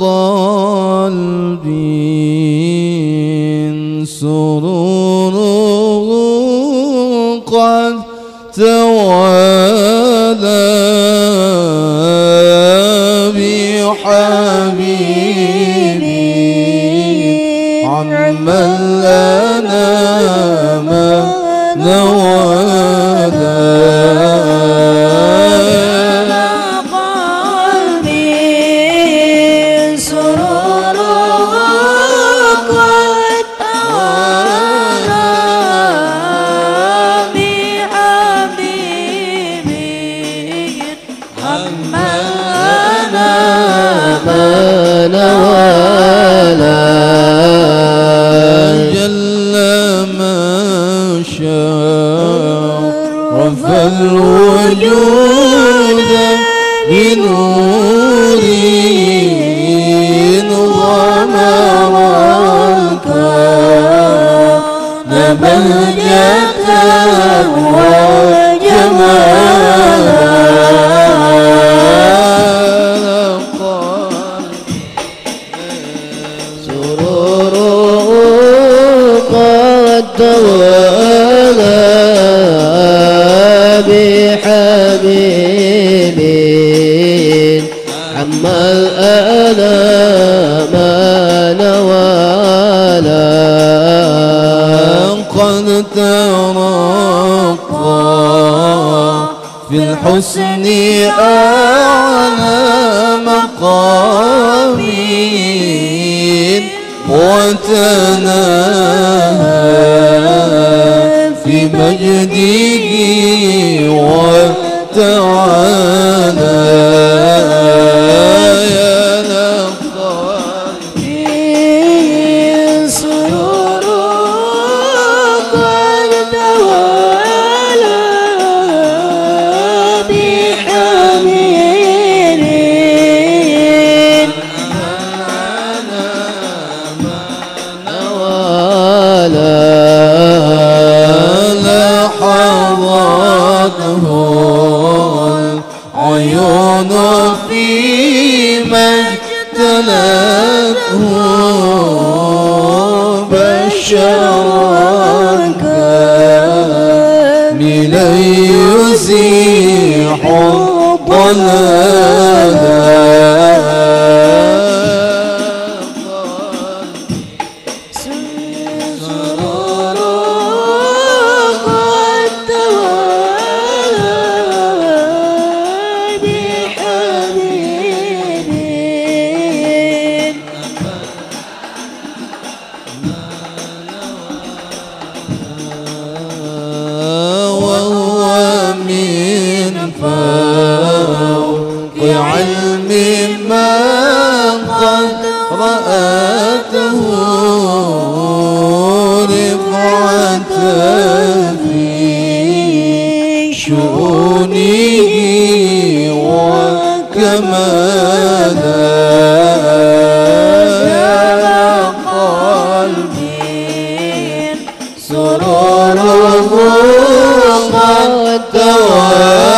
قلبي سرور قد توالى بحبيبي عمن لنا ما نوالا ما نوالا جل ما شاء رفع الوجود بنور غمرك نبهجة وجمال قد توالى بحبيب عما الآلام نوالا قد ترقى في الحسن أعلى العيون في اجتلته بشرك من يزيح الضلال. بعلم ما قد رأته رفعة في شؤونه وكمالا قلبي سراره قد توالى